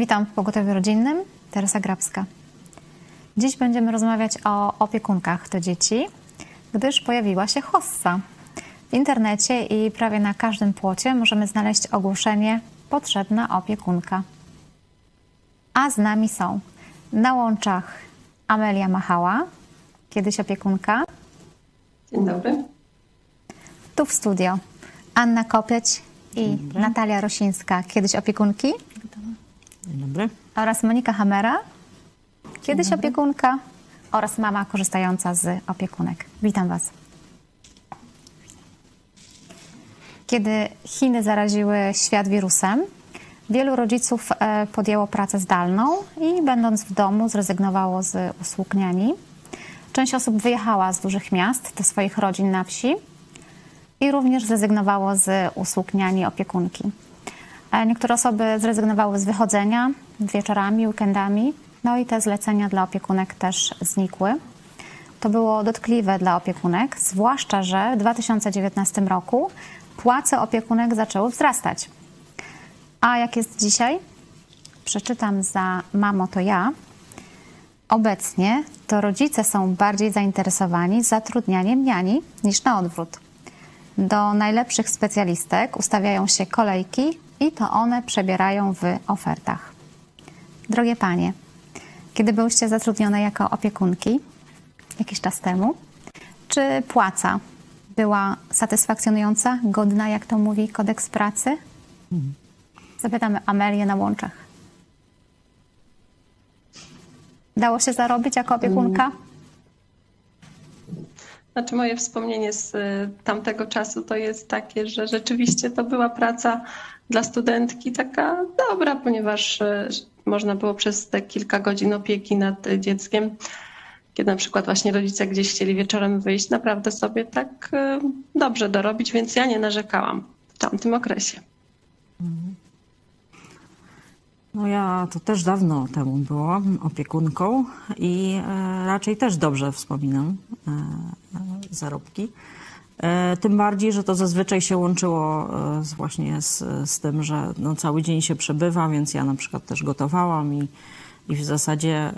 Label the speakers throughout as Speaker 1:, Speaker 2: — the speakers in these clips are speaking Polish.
Speaker 1: Witam w Pogotowiu Rodzinnym, Teresa Grabska. Dziś będziemy rozmawiać o opiekunkach do dzieci, gdyż pojawiła się hossa. W internecie i prawie na każdym płocie możemy znaleźć ogłoszenie potrzebna opiekunka. A z nami są na łączach Amelia Machała, kiedyś opiekunka,
Speaker 2: Dzień dobry.
Speaker 1: tu w studio Anna Kopieć i Natalia Rosińska, kiedyś opiekunki,
Speaker 3: Dzień dobry.
Speaker 1: oraz Monika Hamera, kiedyś opiekunka oraz mama korzystająca z opiekunek. Witam Was. Kiedy Chiny zaraziły świat wirusem, wielu rodziców e, podjęło pracę zdalną i będąc w domu zrezygnowało z usług niani. Część osób wyjechała z dużych miast do swoich rodzin na wsi i również zrezygnowało z usług niani opiekunki. E, Niektóre osoby zrezygnowały z wychodzenia wieczorami, weekendami, no i te zlecenia dla opiekunek też znikły. To było dotkliwe dla opiekunek, zwłaszcza, że w 2019 roku płace opiekunek zaczęły wzrastać. A jak jest dzisiaj? Przeczytam za Mamo to ja. Obecnie to rodzice są bardziej zainteresowani zatrudnianiem niani niż na odwrót. Do najlepszych specjalistek ustawiają się kolejki i to one przebierają w ofertach. Drogie panie, kiedy byłyście zatrudnione jako opiekunki jakiś czas temu, czy płaca była satysfakcjonująca, godna, jak to mówi kodeks pracy? Zapytamy Amelię na łączach. Dało się zarobić jako opiekunka?
Speaker 2: Znaczy moje wspomnienie z y, tamtego czasu to jest takie, że rzeczywiście to była praca dla studentki taka dobra, ponieważ y, można było przez te kilka godzin opieki nad dzieckiem, kiedy na przykład właśnie rodzice gdzieś chcieli wieczorem wyjść, naprawdę sobie tak y, dobrze dorobić, więc ja nie narzekałam w tamtym okresie.
Speaker 3: No ja to też dawno temu byłam opiekunką i e, raczej też dobrze wspominam e, e, zarobki. Tym bardziej, że to zazwyczaj się łączyło właśnie z, z tym, że no, cały dzień się przebywa, więc ja na przykład też gotowałam i, i w zasadzie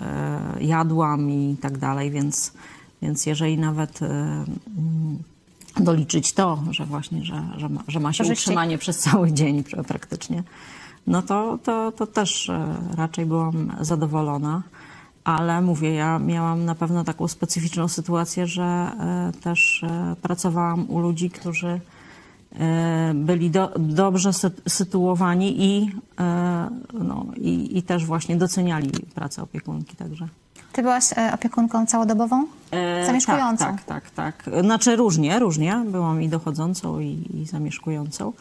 Speaker 3: jadłam i tak dalej, więc, więc jeżeli nawet mm, doliczyć to, że właśnie, że, że, ma, że ma się utrzymanie przez cały dzień pra- praktycznie, no to, to, to też e, raczej byłam zadowolona. Ale mówię, ja miałam na pewno taką specyficzną sytuację, że e, też e, pracowałam u ludzi, którzy byli do, dobrze sy- sytuowani i, no, i, i też właśnie doceniali pracę opiekunki. Także.
Speaker 1: Ty byłaś opiekunką całodobową? Zamieszkującą?
Speaker 3: Tak, tak, tak, tak. Znaczy różnie, różnie. Byłam i dochodzącą, i, i zamieszkującą.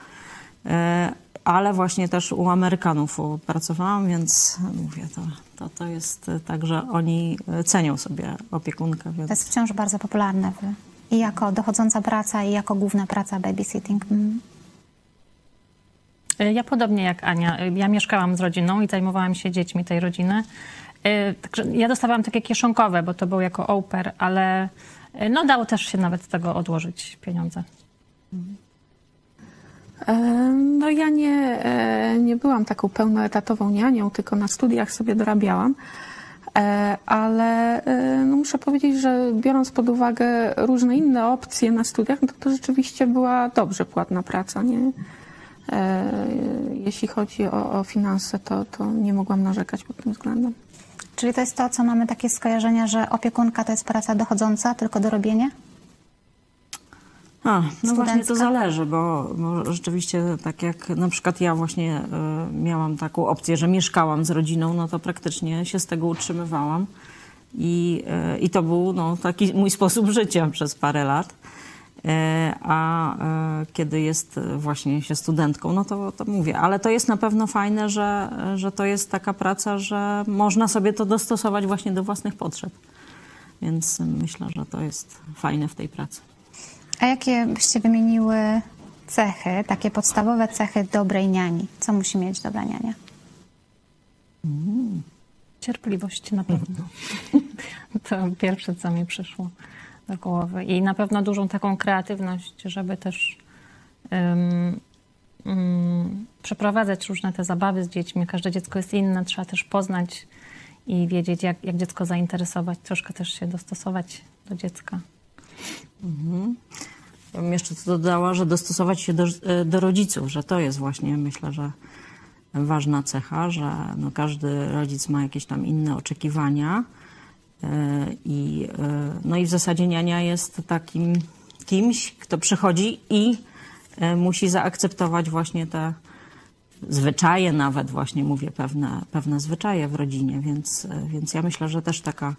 Speaker 3: E, ale właśnie też u Amerykanów pracowałam, więc mówię, to, to, to jest e, tak, że oni e, cenią sobie opiekunkę.
Speaker 1: To
Speaker 3: Więc...
Speaker 1: jest wciąż bardzo popularne. W, I jako dochodząca praca, i jako główna praca babysitting. Mm.
Speaker 4: Y, Ja podobnie jak Ania. Y, Ja mieszkałam z rodziną i zajmowałam się dziećmi tej rodziny. Także ja dostawałam takie kieszonkowe, bo to był jako pair, ale no dało też się nawet z tego odłożyć pieniądze.
Speaker 5: E, No ja nie, e, nie byłam taką pełnoetatową nianią, tylko na studiach sobie dorabiałam. E, Ale e, no muszę powiedzieć, że biorąc pod uwagę różne inne opcje na studiach, no to, to rzeczywiście była dobrze płatna praca. Nie? Jeśli chodzi o, o finanse, to, to nie mogłam narzekać pod tym względem.
Speaker 1: Czyli to jest to, co mamy takie skojarzenia, że opiekunka to jest praca dochodząca, tylko do robienia?
Speaker 3: A, no właśnie to
Speaker 1: Studencka?
Speaker 3: zależy, bo, bo rzeczywiście tak jak na przykład ja właśnie e, miałam taką opcję, że mieszkałam z rodziną, no to praktycznie się z tego utrzymywałam. I, e, i to był no, taki mój sposób życia przez parę lat. E, A kiedy jest właśnie się studentką, no to, to mówię. Ale to jest na pewno fajne, że, że to jest taka praca, że można sobie to dostosować właśnie do własnych potrzeb. Więc myślę, że to jest fajne w tej pracy.
Speaker 1: A jakie byście wymieniły cechy, takie podstawowe cechy dobrej niani? Co musi mieć dobra niania?
Speaker 4: Cierpliwość na pewno. To pierwsze, co mi przyszło do głowy. I na pewno dużą taką kreatywność, żeby też em, mm, przeprowadzać różne te zabawy z dziećmi. Każde dziecko jest inne, trzeba też poznać i wiedzieć, jak, jak dziecko zainteresować, troszkę też się dostosować do dziecka.
Speaker 3: Ja bym jeszcze to dodała, że dostosować się do, e, do rodziców, że to jest właśnie, myślę, że ważna cecha, że no każdy rodzic ma jakieś tam inne oczekiwania e, i, e, no i w zasadzie niania jest takim kimś, kto przychodzi i musi zaakceptować właśnie te zwyczaje nawet, właśnie mówię, pewne, pewne zwyczaje w rodzinie, więc, więc ja myślę, że też taka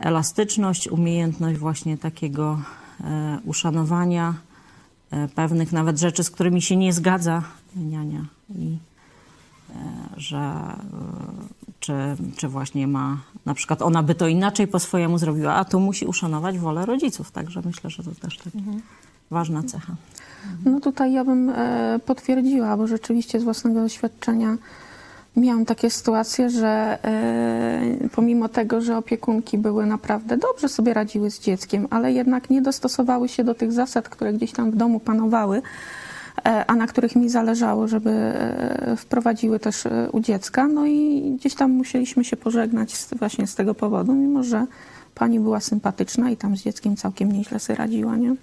Speaker 3: elastyczność, umiejętność właśnie takiego e, uszanowania e, pewnych nawet rzeczy, z którymi się nie zgadza niania i e, że e, czy, czy właśnie ma, na przykład ona by to inaczej po swojemu zrobiła, a tu musi uszanować wolę rodziców, także myślę, że to też taka ważna cecha.
Speaker 5: No tutaj ja bym e, potwierdziła, bo rzeczywiście z własnego doświadczenia miałam takie sytuacje, że e, pomimo tego, że opiekunki były naprawdę dobrze sobie radziły z dzieckiem, ale jednak nie dostosowały się do tych zasad, które gdzieś tam w domu panowały, e, a na których mi zależało, żeby e, wprowadziły też u dziecka. No i gdzieś tam musieliśmy się pożegnać z, właśnie z tego powodu, mimo że pani była sympatyczna i tam z dzieckiem całkiem nieźle sobie radziła, nie?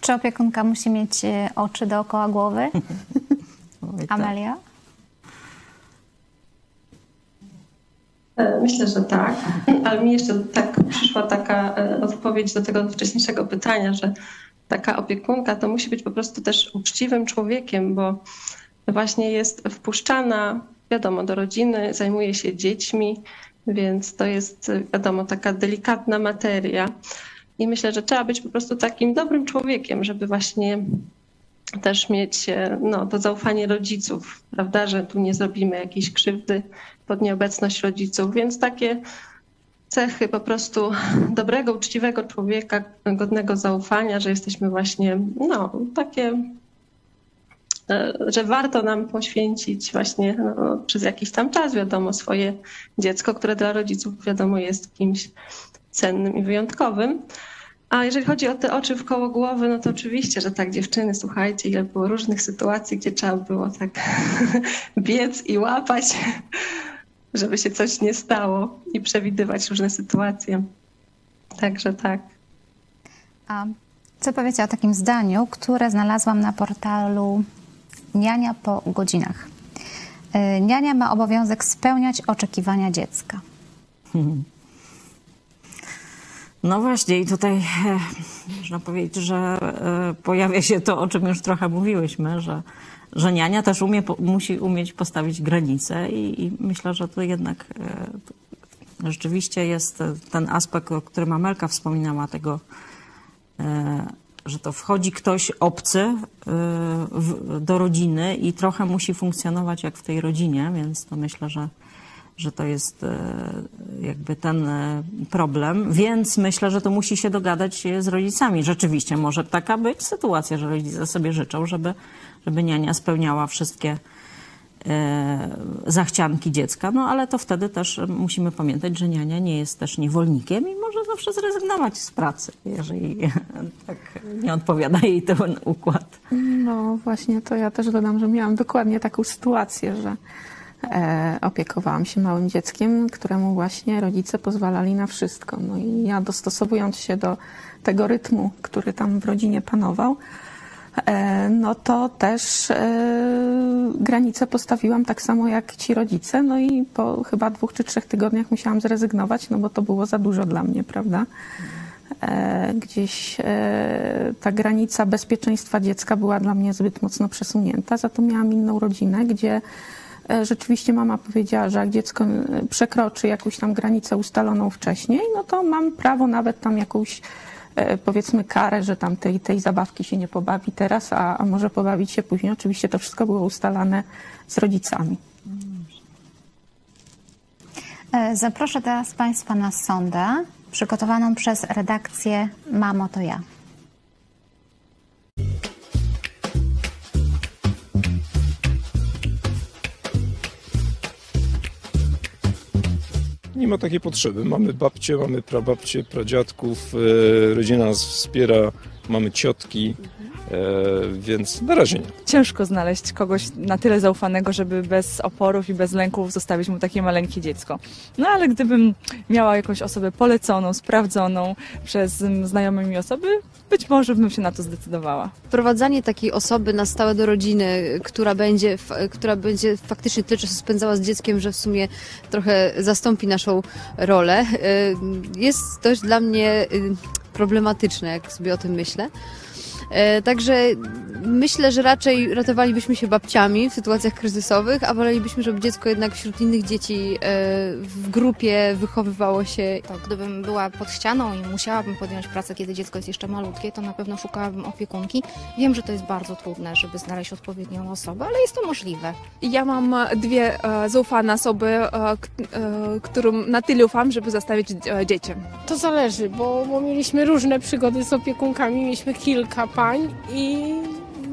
Speaker 1: Czy opiekunka musi mieć oczy dookoła głowy?
Speaker 3: Oj, tak.
Speaker 1: Amelia?
Speaker 2: Myślę, że tak, ale mi jeszcze tak przyszła taka e, odpowiedź do tego wcześniejszego pytania, że taka opiekunka to musi być po prostu też uczciwym człowiekiem, bo właśnie jest wpuszczana, wiadomo, do rodziny, zajmuje się dziećmi, więc to jest, e, wiadomo, taka delikatna materia. I myślę, że trzeba być po prostu takim dobrym człowiekiem, żeby właśnie też mieć e, no, to zaufanie rodziców, prawda, że tu nie zrobimy jakiejś krzywdy pod nieobecność rodziców, więc takie cechy po prostu dobrego, uczciwego człowieka, godnego zaufania, że jesteśmy właśnie, no, takie, e, że warto nam poświęcić właśnie no, przez jakiś tam czas, wiadomo, swoje dziecko, które dla rodziców, wiadomo, jest kimś cennym i wyjątkowym. A jeżeli chodzi o te oczy w koło głowy, no to oczywiście, że tak, dziewczyny, słuchajcie, ile było różnych sytuacji, gdzie trzeba było tak biec i łapać, żeby się coś nie stało i przewidywać różne sytuacje. Także tak.
Speaker 1: A co powiecie o takim zdaniu, które znalazłam na portalu Niania po godzinach? Y, Niania ma obowiązek spełniać oczekiwania dziecka.
Speaker 3: No właśnie i tutaj e, można powiedzieć, że e, pojawia się to, o czym już trochę mówiłyśmy, że, że niania też umie, musi umieć postawić granice i, i myślę, że to jednak e, rzeczywiście jest ten aspekt, o którym Amelka wspominała, tego, że to wchodzi ktoś obcy do rodziny i trochę musi funkcjonować jak w tej rodzinie, więc to myślę, że że to jest jakby ten e, problem, więc myślę, że to musi się dogadać e, z rodzicami. Rzeczywiście może taka być sytuacja, że rodzice sobie życzą, żeby, żeby niania spełniała wszystkie e, zachcianki dziecka, no ale to wtedy też musimy pamiętać, że niania nie jest też niewolnikiem i może zawsze zrezygnować z pracy, jeżeli tak nie odpowiada jej ten układ.
Speaker 5: No właśnie, to ja też dodam, że miałam dokładnie taką sytuację, że opiekowałam się małym dzieckiem, któremu właśnie rodzice pozwalali na wszystko. No i ja dostosowując się do tego rytmu, który tam w rodzinie panował, e, no to też e, granice postawiłam tak samo jak ci rodzice. No i po chyba dwóch czy trzech tygodniach musiałam zrezygnować, no bo to było za dużo dla mnie, prawda? E, gdzieś e, ta granica bezpieczeństwa dziecka była dla mnie zbyt mocno przesunięta. Za to miałam inną rodzinę, gdzie e, rzeczywiście mama powiedziała, że jak dziecko e, przekroczy jakąś tam granicę ustaloną wcześniej, no to mam prawo nawet tam jakąś e, powiedzmy karę, że tam tej, tej zabawki się nie pobawi teraz, a, a może pobawić się później. Oczywiście to wszystko było ustalane z rodzicami.
Speaker 1: E, Zaproszę teraz Państwa na sondę przygotowaną przez redakcję Mamo to ja.
Speaker 6: Nie ma takiej potrzeby. Mamy babcie, mamy prababcie, pradziadków, e, rodzina nas wspiera, mamy ciotki, więc na razie nie.
Speaker 7: ciężko znaleźć kogoś na tyle zaufanego, żeby bez oporów i bez lęków zostawić mu takie maleńkie dziecko. No ale gdybym miała jakąś osobę poleconą, sprawdzoną przez znajome mi osoby, być może bym się na to zdecydowała.
Speaker 8: Wprowadzanie takiej osoby na stałe do rodziny, która będzie, która będzie faktycznie tyle czasu spędzała z dzieckiem, że w sumie trochę zastąpi naszą rolę, y, jest dość dla mnie y, problematyczne, jak sobie o tym myślę. E, Także myślę, że raczej ratowalibyśmy się babciami w sytuacjach kryzysowych, a wolelibyśmy, żeby dziecko jednak wśród innych dzieci e, w grupie wychowywało się
Speaker 9: To gdybym była pod ścianą i musiałabym podjąć pracę, kiedy dziecko jest jeszcze malutkie, to na pewno szukałabym opiekunki. Wiem, że to jest bardzo trudne, żeby znaleźć odpowiednią osobę, ale jest to możliwe.
Speaker 10: Ja mam dwie e, zaufane osoby, e, k- e, którym na tyle ufam, żeby zostawić e, dzieci.
Speaker 11: To zależy, bo, bo mieliśmy różne przygody z opiekunkami, mieliśmy kilka pań i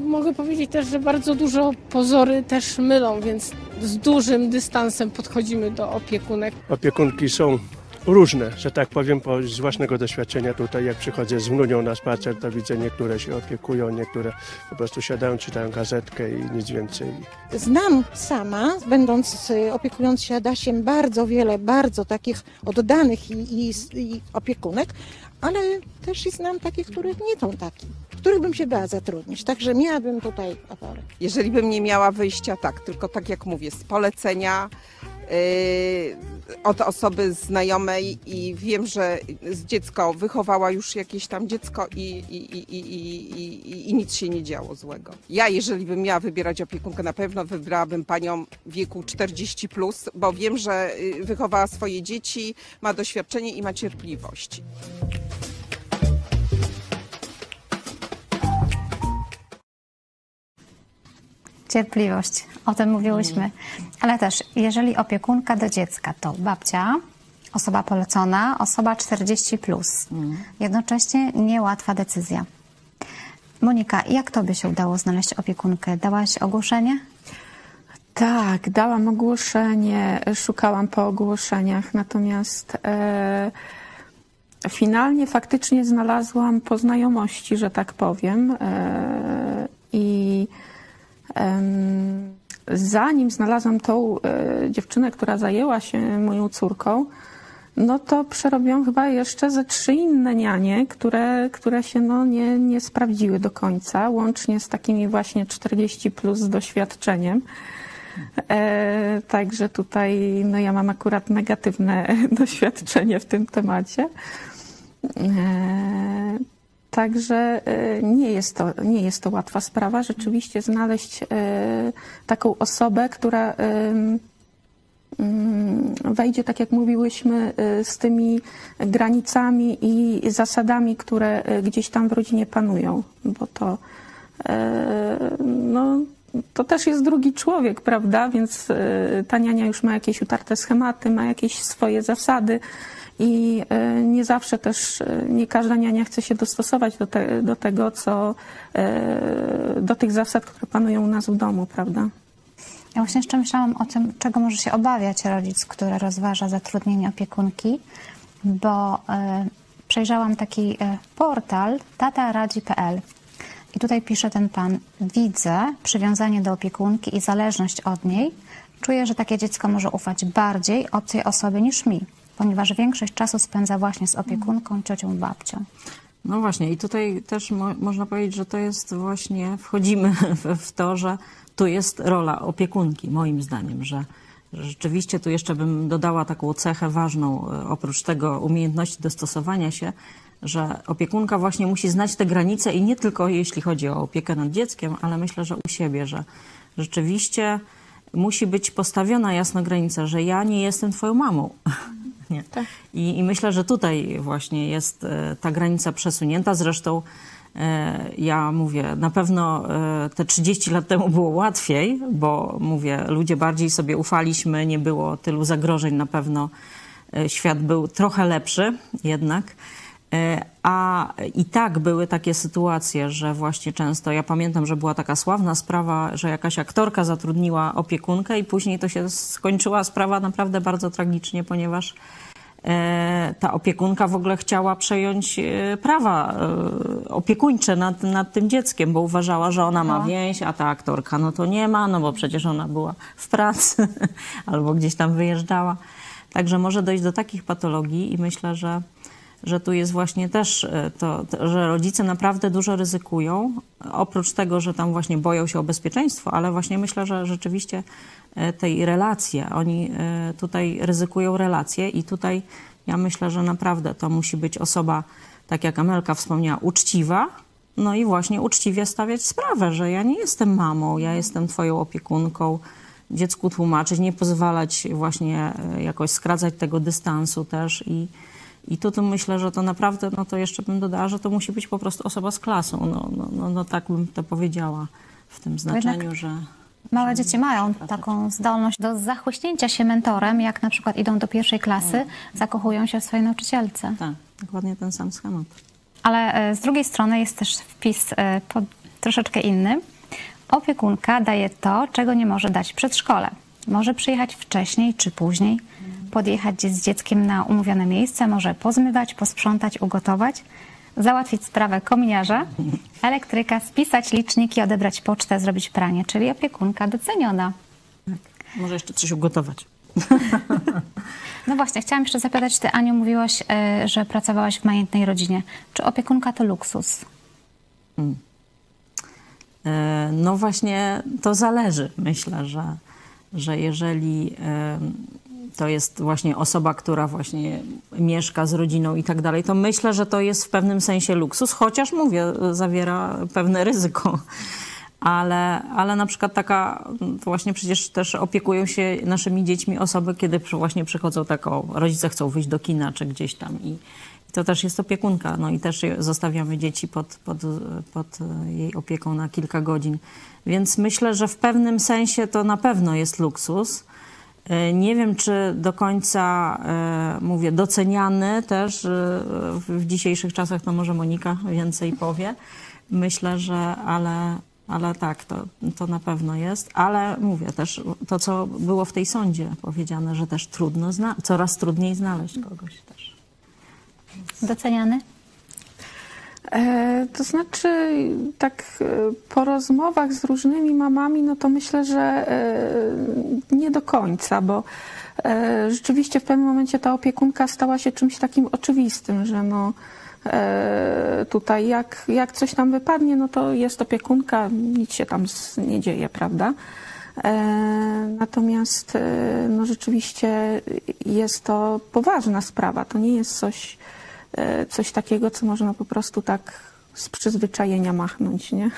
Speaker 11: mogę powiedzieć też, że bardzo dużo pozory też mylą, więc z dużym dystansem podchodzimy do opiekunek.
Speaker 12: Opiekunki są różne, że tak powiem, po, z własnego doświadczenia tutaj, jak przychodzę z wnunią na spacer, to widzę, niektóre się opiekują, niektóre po prostu siadają, czytają gazetkę i nic więcej.
Speaker 13: Znam sama, będąc y, opiekując się Adasiem, bardzo wiele, bardzo takich oddanych i, i, i opiekunek, ale też i znam takich, których nie są taki, których bym się bała zatrudnić. Także miałabym tutaj oporę.
Speaker 14: Jeżeli bym nie miała wyjścia, tak, tylko tak jak mówię, z polecenia yy, od osoby znajomej i wiem, że z dziecko wychowała już jakieś tam dziecko i, i, i, i, i, i, nic się nie działo złego. Ja, jeżeli bym miała wybierać opiekunkę, na pewno wybrałabym panią wieku 40+, plus, bo wiem, że y, wychowała swoje dzieci, ma doświadczenie i ma cierpliwość.
Speaker 1: Cierpliwość, o tym mówiłyśmy. Ale też, jeżeli opiekunka do dziecka to babcia, osoba polecona, osoba 40, plus. jednocześnie niełatwa decyzja. Monika, jak tobie się udało znaleźć opiekunkę? Dałaś ogłoszenie?
Speaker 5: Tak, dałam ogłoszenie, szukałam po ogłoszeniach, natomiast e, finalnie faktycznie znalazłam po znajomości, że tak powiem. E, I zanim znalazłam tą e, dziewczynę, która zajęła się moją córką, no to przerobiłam chyba jeszcze ze trzy inne nianie, które, które się no nie, nie sprawdziły do końca, łącznie z takimi właśnie 40 plus doświadczeniem. E, także tutaj no ja mam akurat negatywne doświadczenie w tym temacie. E, Także e, nie jest, to, nie jest to łatwa sprawa. Rzeczywiście znaleźć e, taką osobę, która mm, wejdzie, tak jak mówiłyśmy, e, z tymi granicami i zasadami, które gdzieś tam w rodzinie panują, bo to no, to też jest drugi człowiek, prawda? Więc ta niania już ma jakieś utarte schematy, ma jakieś swoje zasady i e, nie zawsze też, e, nie każda niania chce się dostosować do, te, do tego, co, e, do tych zasad, które panują u nas w domu, prawda?
Speaker 1: Ja właśnie jeszcze myślałam o tym, czego może się obawiać rodzic, który rozważa zatrudnienie opiekunki, bo przejrzałam taki portal tataradzi.pl i tutaj pisze ten pan, widzę przywiązanie do opiekunki i zależność od niej. Czuję, że takie dziecko może ufać bardziej obcej osobie niż mi, ponieważ większość czasu spędza właśnie z opiekunką, ciocią, babcią.
Speaker 3: No właśnie, i tutaj też mo można powiedzieć, że to jest właśnie, wchodzimy w, to, że tu jest rola opiekunki, moim zdaniem, że rzeczywiście tu jeszcze bym dodała taką cechę ważną, e, oprócz tego umiejętności dostosowania się, że opiekunka właśnie musi znać te granice i nie tylko jeśli chodzi o opiekę nad dzieckiem, ale myślę, że u siebie, że rzeczywiście musi być postawiona jasno granica, że ja nie jestem twoją mamą. Nie. I, I myślę, że tutaj właśnie jest e, ta granica przesunięta. Zresztą e, ja mówię, na pewno e, te 30 lat temu było łatwiej, bo mówię, ludzie bardziej sobie ufaliśmy, nie było tylu zagrożeń, na pewno świat był trochę lepszy jednak. A i tak były takie sytuacje, że właśnie często, ja pamiętam, że była taka sławna sprawa, że jakaś aktorka zatrudniła opiekunkę i później to się skończyła sprawa naprawdę bardzo tragicznie, ponieważ ta opiekunka w ogóle chciała przejąć e, prawa e, opiekuńcze nad, nad tym dzieckiem, bo uważała, że ona ma
Speaker 1: No.
Speaker 3: więź, a ta aktorka no to nie ma, no bo przecież ona była w pracy albo gdzieś tam wyjeżdżała. Także może dojść do takich patologii i myślę, że, że tu jest właśnie też e, to, że rodzice naprawdę dużo ryzykują. Oprócz tego, że tam właśnie boją się o bezpieczeństwo, ale właśnie myślę, że rzeczywiście e, tej relacje, oni e, tutaj ryzykują relacje i tutaj ja myślę, że naprawdę to musi być osoba, tak jak Amelka wspomniała, uczciwa, no i właśnie uczciwie stawiać sprawę, że ja nie jestem mamą, ja jestem twoją opiekunką, dziecku tłumaczyć, nie pozwalać właśnie jakoś skracać tego dystansu też i, i tu to myślę, że to naprawdę, no to jeszcze bym dodała, że to musi być po prostu osoba z klasą, no, no, no, no tak bym to powiedziała w tym znaczeniu, że...
Speaker 1: Małe dzieci mają taką zdolność do zachłyśnięcia się mentorem, jak na przykład idą do pierwszej klasy, zakochują się w swojej nauczycielce.
Speaker 3: Tak, dokładnie ten sam schemat.
Speaker 1: Ale e, z drugiej strony jest też wpis e, pod, troszeczkę inny. Opiekunka daje to, czego nie może dać przedszkole. Może przyjechać wcześniej czy później, podjechać z dzieckiem na umówione miejsce, może pozmywać, posprzątać, ugotować, załatwić sprawę kominiarza, elektryka, spisać liczniki, odebrać pocztę, zrobić pranie, czyli opiekunka doceniona.
Speaker 3: Może jeszcze coś ugotować.
Speaker 1: No właśnie, chciałam jeszcze zapytać, ty Aniu mówiłaś, e, że pracowałaś w majętnej rodzinie. Czy opiekunka to luksus?
Speaker 3: E, No właśnie to zależy. Myślę, że, że jeżeli to jest właśnie osoba, która właśnie mieszka z rodziną i tak dalej, to myślę, że to jest w pewnym sensie luksus, chociaż mówię, zawiera pewne ryzyko. Ale, ale na przykład taka, właśnie przecież też opiekują się naszymi dziećmi osoby, kiedy właśnie przychodzą tak, o, rodzice chcą wyjść do kina czy gdzieś tam i, i to też jest opiekunka. No i też zostawiamy dzieci pod, pod, pod jej opieką na kilka godzin. Więc myślę, że w pewnym sensie to na pewno jest luksus. E, Nie wiem, czy do końca, e, mówię, doceniany też e, w, dzisiejszych czasach, to może Monika więcej powie. Myślę, że ale, ale tak, to, to na pewno jest. Ale mówię też to, co było w tej sądzie powiedziane, że też trudno, zna- coraz trudniej znaleźć kogoś też.
Speaker 1: Doceniany?
Speaker 5: E, to znaczy, tak e, po rozmowach z różnymi mamami, no to myślę, że e, nie do końca, bo rzeczywiście w pewnym momencie ta opiekunka stała się czymś takim oczywistym, że no tutaj jak, jak coś tam wypadnie, no to jest opiekunka, nic się tam nie dzieje, prawda? Natomiast no rzeczywiście jest to poważna sprawa. To nie jest coś, coś takiego, co można po prostu tak z przyzwyczajenia machnąć, nie?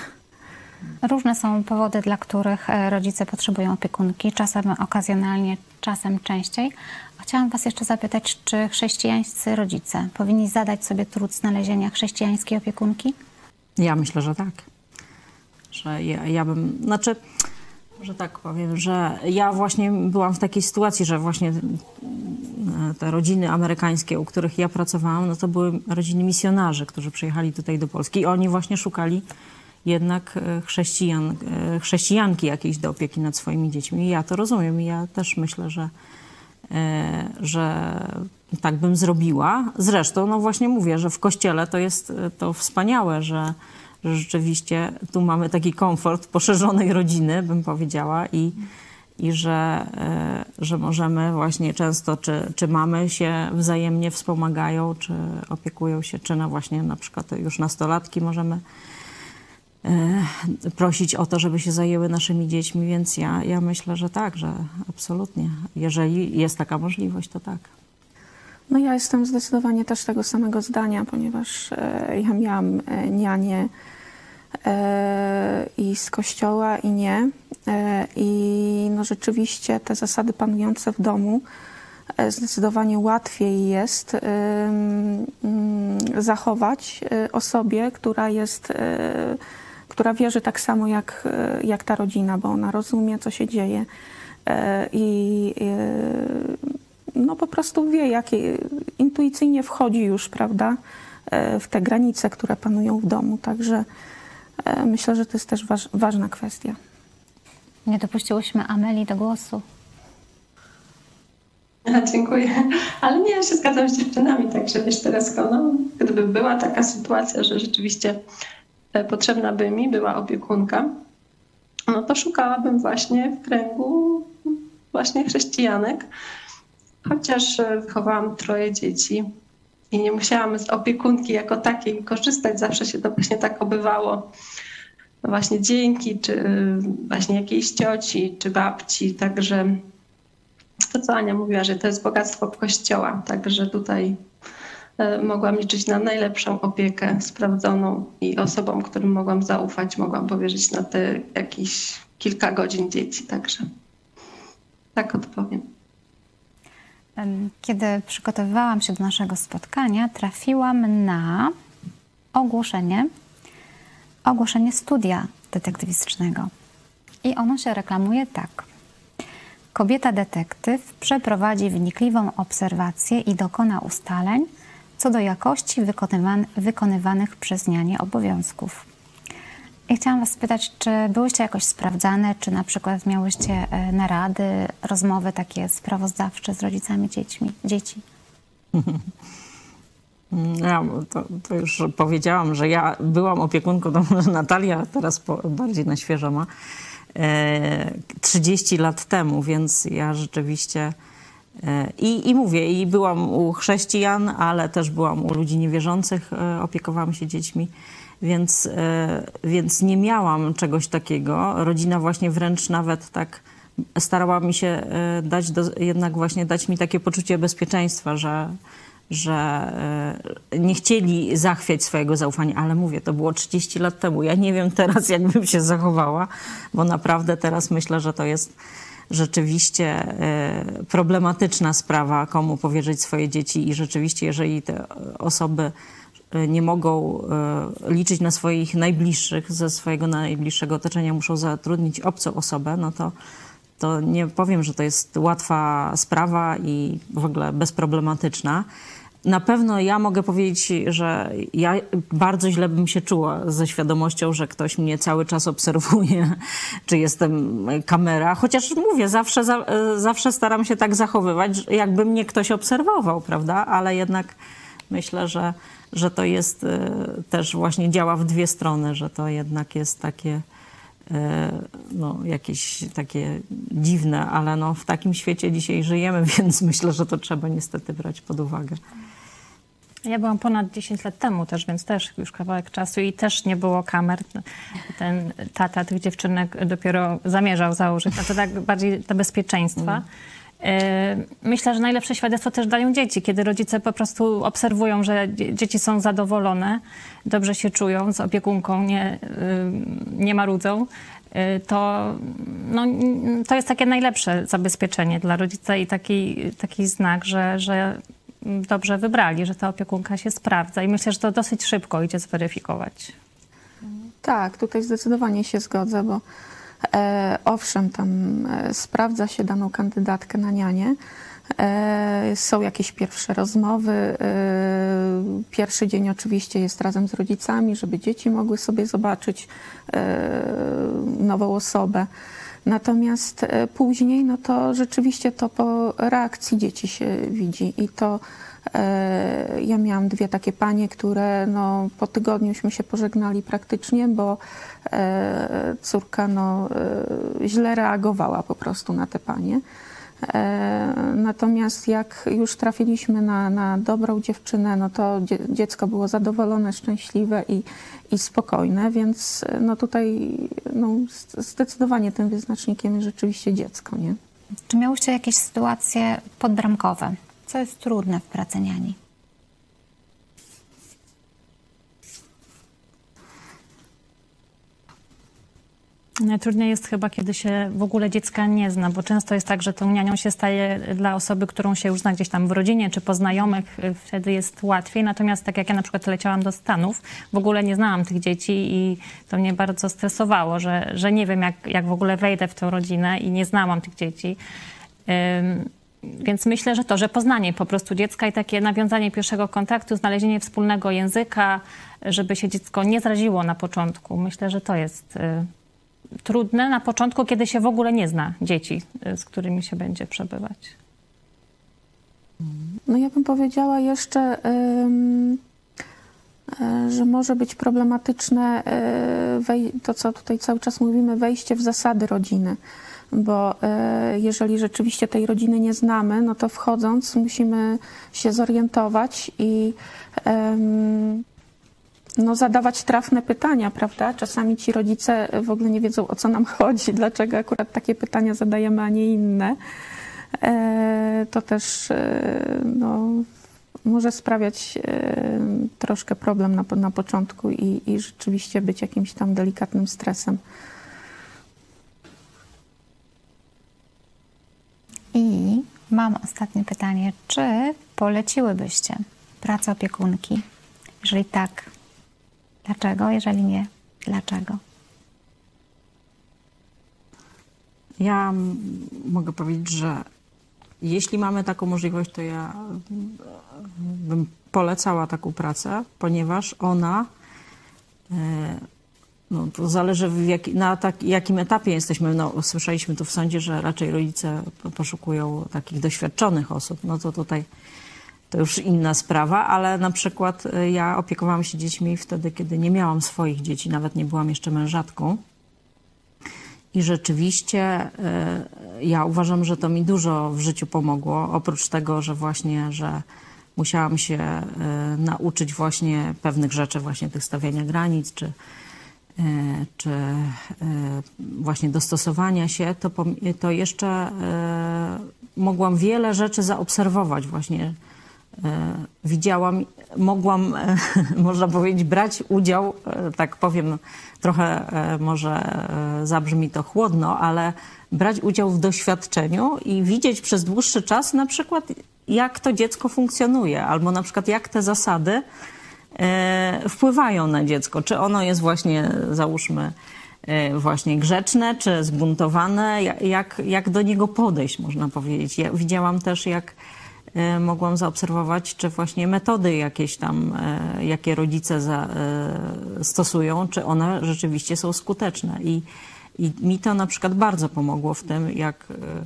Speaker 1: Różne są powody, dla których e, rodzice potrzebują opiekunki, czasem okazjonalnie, czasem częściej. Chciałam Was jeszcze zapytać, czy chrześcijańscy rodzice powinni zadać sobie trud znalezienia chrześcijańskiej opiekunki?
Speaker 3: Ja myślę, że tak. Że ja, ja bym, znaczy, że tak powiem, że ja właśnie byłam w takiej sytuacji, że właśnie e, te rodziny amerykańskie, u których ja pracowałam, no to były rodziny misjonarzy, którzy przyjechali tutaj do Polski i oni właśnie szukali jednak e, chrześcijan, e, chrześcijanki jakiejś do opieki nad swoimi dziećmi. I ja to rozumiem i ja też myślę, że że tak bym zrobiła. Zresztą, no właśnie mówię, że w kościele to jest to wspaniałe, że, że rzeczywiście tu mamy taki komfort poszerzonej rodziny, bym powiedziała, i, i że, e, że możemy właśnie często, czy, czy mamy się wzajemnie wspomagają, czy opiekują się, czy na właśnie na przykład już nastolatki możemy e, prosić o to, żeby się zajęły naszymi dziećmi, więc ja, ja myślę, że tak, że absolutnie. Jeżeli jest taka możliwość, to tak.
Speaker 5: No ja jestem zdecydowanie też tego samego zdania, ponieważ e, ja miałam e, nianie e, i z kościoła i nie. I no rzeczywiście te zasady panujące w domu zdecydowanie łatwiej jest mm, zachować osobie, która jest, która wierzy tak samo jak, jak ta rodzina, bo ona rozumie, co się dzieje. I no po prostu wie, jakie intuicyjnie wchodzi już, prawda, e, w te granice, które panują w domu. Także e, myślę, że to jest też waż, ważna kwestia.
Speaker 1: Nie dopuściłyśmy Ameli do głosu.
Speaker 2: Dziękuję. Ale nie, ja się zgadzam z dziewczynami, także wiesz, teraz no, gdyby była taka sytuacja, że rzeczywiście e, potrzebna by mi była opiekunka, no to szukałabym właśnie w kręgu właśnie chrześcijanek, chociaż e, wychowałam troje dzieci i nie musiałam z opiekunki jako takiej korzystać, zawsze się to właśnie tak obywało. No właśnie dzięki, czy właśnie jakiejś cioci, czy babci, także to, co Ania mówiła, że to jest bogactwo Kościoła, także tutaj e, mogłam liczyć na najlepszą opiekę sprawdzoną i osobom, którym mogłam zaufać, mogłam powierzyć na te jakieś kilka godzin dzieci, także tak odpowiem.
Speaker 1: Kiedy przygotowywałam się do naszego spotkania, trafiłam na ogłoszenie, ogłoszenie studia detektywistycznego. I ono się reklamuje tak. Kobieta detektyw przeprowadzi wnikliwą obserwację i dokona ustaleń co do jakości wykonywan- wykonywanych przez nianie obowiązków. I chciałam Was spytać, czy byłyście jakoś sprawdzane, czy na przykład miałyście e, narady, rozmowy takie sprawozdawcze z rodzicami dziećmi, dzieci?
Speaker 3: Ja to, to już powiedziałam, że ja byłam opiekunką, to może Natalia teraz po, bardziej na świeżo ma, e, 30 lat temu, więc ja rzeczywiście e, i, i mówię, i byłam u chrześcijan, ale też byłam u ludzi niewierzących, e, opiekowałam się dziećmi, więc, e, więc nie miałam czegoś takiego. Rodzina właśnie wręcz nawet tak starała mi się e, dać, do, jednak właśnie dać mi takie poczucie bezpieczeństwa, że, że e, nie chcieli zachwiać swojego zaufania, ale mówię, to było 30 lat temu. Ja nie wiem teraz, jakbym się zachowała, bo naprawdę teraz myślę, że to jest rzeczywiście problematyczna sprawa, komu powierzyć swoje dzieci i rzeczywiście, jeżeli te osoby nie mogą e, liczyć na swoich najbliższych, ze swojego najbliższego otoczenia muszą zatrudnić obcą osobę, no to to nie powiem, że to jest łatwa sprawa i w ogóle bezproblematyczna. Na pewno ja mogę powiedzieć, że ja bardzo źle bym się czuła ze świadomością, że ktoś mnie cały czas obserwuje, czy jestem kamera. Chociaż mówię, zawsze, za, zawsze staram się tak zachowywać, jakby mnie ktoś obserwował, prawda? Ale jednak myślę, że, że to jest e, też właśnie działa w dwie strony, że to jednak jest takie e, no, jakieś takie dziwne, ale no, w takim świecie dzisiaj żyjemy, więc myślę, że to trzeba niestety brać pod uwagę.
Speaker 4: Ja byłam ponad 10 lat temu też, więc też już kawałek czasu i też nie było kamer. Ten tata tych dziewczynek dopiero zamierzał założyć, to tak bardziej dla bezpieczeństwa. Y, Myślę, że najlepsze świadectwo też dają dzieci, kiedy rodzice po prostu obserwują, że dzie- dzieci są zadowolone, dobrze się czują z opiekunką, nie, y, nie marudzą. y, To, no, to jest takie najlepsze zabezpieczenie dla rodzica i taki, taki znak, że, że dobrze wybrali, że ta opiekunka się sprawdza. I myślę, że to dosyć szybko idzie zweryfikować.
Speaker 5: Tak, tutaj zdecydowanie się zgodzę, bo e, owszem, tam e, sprawdza się daną kandydatkę na nianie. E, są jakieś pierwsze rozmowy. E, pierwszy dzień oczywiście jest razem z rodzicami, żeby dzieci mogły sobie zobaczyć e, nową osobę. Natomiast e, później, no to rzeczywiście to po reakcji dzieci się widzi i to e, ja miałam dwie takie panie, które no, po tygodniuśmy się pożegnali praktycznie, bo e, córka no, e, źle reagowała po prostu na te panie. E, Natomiast jak już trafiliśmy na, na dobrą dziewczynę, no to dzie, dziecko było zadowolone, szczęśliwe i, i spokojne, więc e, no tutaj no, zdecydowanie tym wyznacznikiem jest rzeczywiście dziecko, nie?
Speaker 1: Czy miałyście jakieś sytuacje podbramkowe? Co jest trudne w pracy niani?
Speaker 4: Jest chyba, kiedy się w ogóle dziecka nie zna, bo często jest tak, że tą nianią się staje dla osoby, którą się już zna gdzieś tam w rodzinie czy po znajomych, y, wtedy jest łatwiej. Natomiast tak jak ja na przykład leciałam do Stanów, w ogóle nie znałam tych dzieci i to mnie bardzo stresowało, że, że nie wiem, jak, jak w ogóle wejdę w tę rodzinę i nie znałam tych dzieci. Więc myślę, że to, że poznanie po prostu dziecka i takie nawiązanie pierwszego kontaktu, znalezienie wspólnego języka, żeby się dziecko nie zraziło na początku. Myślę, że to jest y, trudne na początku, kiedy się w ogóle nie zna dzieci, y, z którymi się będzie przebywać.
Speaker 5: No ja bym powiedziała jeszcze, e, że może być problematyczne e, to, co tutaj cały czas mówimy, wejście w zasady rodziny. Bo e, jeżeli rzeczywiście tej rodziny nie znamy, no to wchodząc musimy się zorientować i no, zadawać trafne pytania, prawda? Czasami ci rodzice w ogóle nie wiedzą, o co nam chodzi, dlaczego akurat takie pytania zadajemy, a nie inne. E, To też e, no, może sprawiać troszkę problem na, na początku i, i rzeczywiście być jakimś tam delikatnym stresem.
Speaker 1: I mam ostatnie pytanie. Czy poleciłybyście pracę opiekunki? Jeżeli tak, dlaczego? Jeżeli nie, dlaczego?
Speaker 3: Ja mogę powiedzieć, że jeśli mamy taką możliwość, to ja bym polecała taką pracę, ponieważ ona, e, no to zależy w jaki, na tak, jakim etapie jesteśmy. No, słyszeliśmy tu w sądzie, że raczej rodzice po- poszukują takich doświadczonych osób. No to tutaj to już inna sprawa, ale na przykład e, ja opiekowałam się dziećmi wtedy, kiedy nie miałam swoich dzieci, nawet nie byłam jeszcze mężatką. I rzeczywiście e, ja uważam, że to mi dużo w życiu pomogło. Oprócz tego, że właśnie, że musiałam się e, nauczyć właśnie pewnych rzeczy, właśnie tych stawiania granic, czy, czy e, właśnie dostosowania się, to, to jeszcze e, mogłam wiele rzeczy zaobserwować właśnie. E, Widziałam, mogłam, e, można powiedzieć, brać udział, e, tak powiem, trochę e, może e, zabrzmi to chłodno, ale brać udział w doświadczeniu i widzieć przez dłuższy czas na przykład, jak to dziecko funkcjonuje, albo na przykład jak te zasady e, wpływają na dziecko. Czy ono jest właśnie, załóżmy, e, właśnie grzeczne, czy zbuntowane, ja- jak, jak do niego podejść, można powiedzieć. Ja widziałam też, jak e, mogłam zaobserwować, czy właśnie metody jakieś tam, e, jakie rodzice za, e, stosują, czy one rzeczywiście są skuteczne. I, I mi to na przykład bardzo pomogło w tym, jak e, e,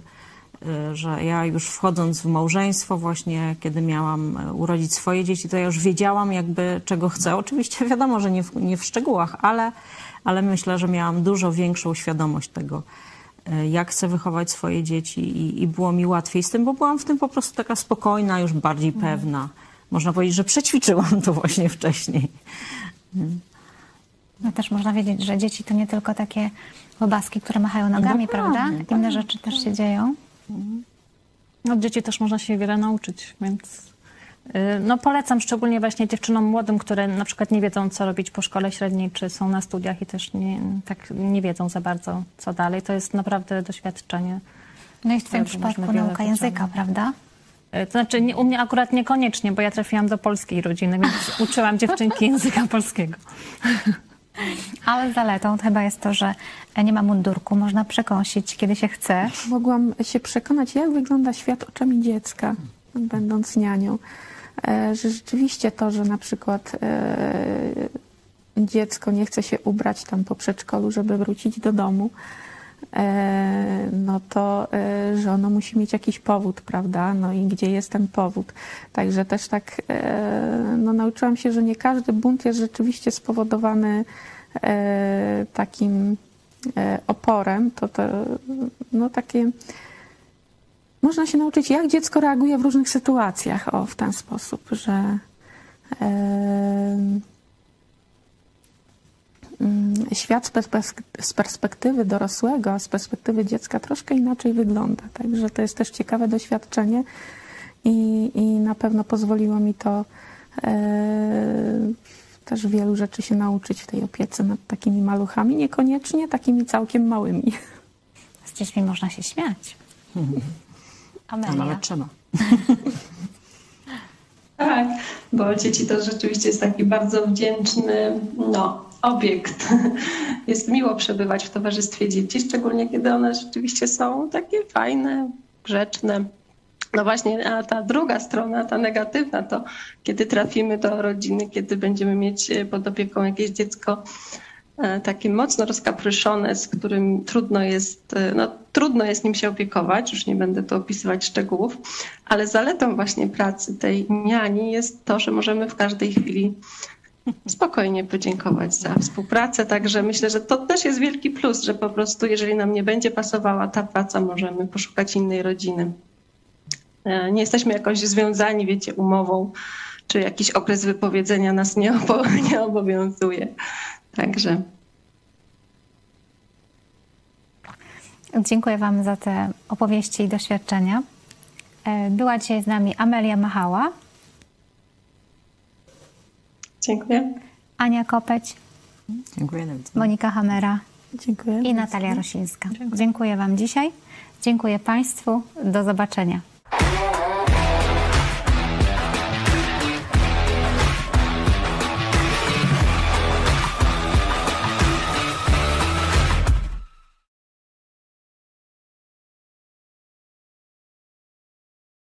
Speaker 3: że ja już wchodząc w małżeństwo, właśnie kiedy miałam e, urodzić swoje dzieci, to ja już wiedziałam jakby czego chcę. Oczywiście wiadomo, że nie w, nie w szczegółach, ale, ale myślę, że miałam dużo większą świadomość tego, e, jak chcę wychować swoje dzieci i, i było mi łatwiej z tym, bo byłam w tym po prostu taka spokojna, już bardziej pewna. Można powiedzieć, że przećwiczyłam to właśnie wcześniej.
Speaker 1: No też można wiedzieć, że dzieci to nie tylko takie łobaski, które machają nogami,
Speaker 3: Dokładnie,
Speaker 1: prawda? Inne rzeczy też się dzieją.
Speaker 4: Od dzieci też można się wiele nauczyć, więc y, no polecam szczególnie właśnie dziewczynom młodym, które na przykład nie wiedzą, co robić po szkole średniej, czy są na studiach i też nie, tak nie wiedzą za bardzo, co dalej. To jest naprawdę doświadczenie.
Speaker 1: No i w Twoim przypadku nauka języka, prawda?
Speaker 4: Y, To znaczy nie, u mnie akurat niekoniecznie, bo ja trafiłam do polskiej rodziny, więc uczyłam dziewczynki języka polskiego.
Speaker 1: Ale zaletą chyba jest to, że nie ma mundurku, można przekąsić, kiedy się chce.
Speaker 5: Mogłam się przekonać, jak wygląda świat oczami dziecka, będąc nianią. E, Że rzeczywiście to, że na przykład e, dziecko nie chce się ubrać tam po przedszkolu, żeby wrócić do domu, no to, e, że ono musi mieć jakiś powód, prawda? No i gdzie jest ten powód? Także też tak, e, no nauczyłam się, że nie każdy bunt jest rzeczywiście spowodowany e, takim e, oporem, to, to no takie można się nauczyć, jak dziecko reaguje w różnych sytuacjach, o, w ten sposób, że świat z perspek- z perspektywy dorosłego, a z perspektywy dziecka troszkę inaczej wygląda. Także to jest też ciekawe doświadczenie i, i na pewno pozwoliło mi to e, też wielu rzeczy się nauczyć w tej opiece nad takimi maluchami, niekoniecznie takimi całkiem małymi.
Speaker 1: Z dziećmi można się śmiać.
Speaker 3: A
Speaker 1: Amelia.
Speaker 3: nawet trzeba.
Speaker 2: Tak, bo dzieci to rzeczywiście jest taki bardzo wdzięczny no, obiekt. Jest miło przebywać w towarzystwie dzieci, szczególnie kiedy one rzeczywiście są takie fajne, grzeczne. No właśnie, a ta druga strona, ta negatywna, to kiedy trafimy do rodziny, kiedy będziemy mieć e, pod opieką jakieś dziecko e, takie mocno rozkapryszone, z którym trudno jest, e, no trudno jest nim się opiekować, już nie będę tu opisywać szczegółów, ale zaletą właśnie pracy tej niani jest to, że możemy w każdej chwili spokojnie podziękować za współpracę. Także myślę, że to też jest wielki plus, że po prostu jeżeli nam nie będzie pasowała ta praca, możemy poszukać innej rodziny. E, Nie jesteśmy jakoś związani, wiecie, umową, czy jakiś okres wypowiedzenia nas nie, obo, nie obowiązuje. Także
Speaker 1: Dziękuję Wam za te opowieści i doświadczenia. E, Była dzisiaj z nami Amelia Machała,
Speaker 2: dziękuję.
Speaker 1: Ania Kopeć,
Speaker 3: Dziękuję.
Speaker 1: Monika Hamera
Speaker 5: Dziękuję.
Speaker 1: i Natalia Rosińska. Dziękuję Wam dzisiaj. Dziękuję Państwu. Do zobaczenia.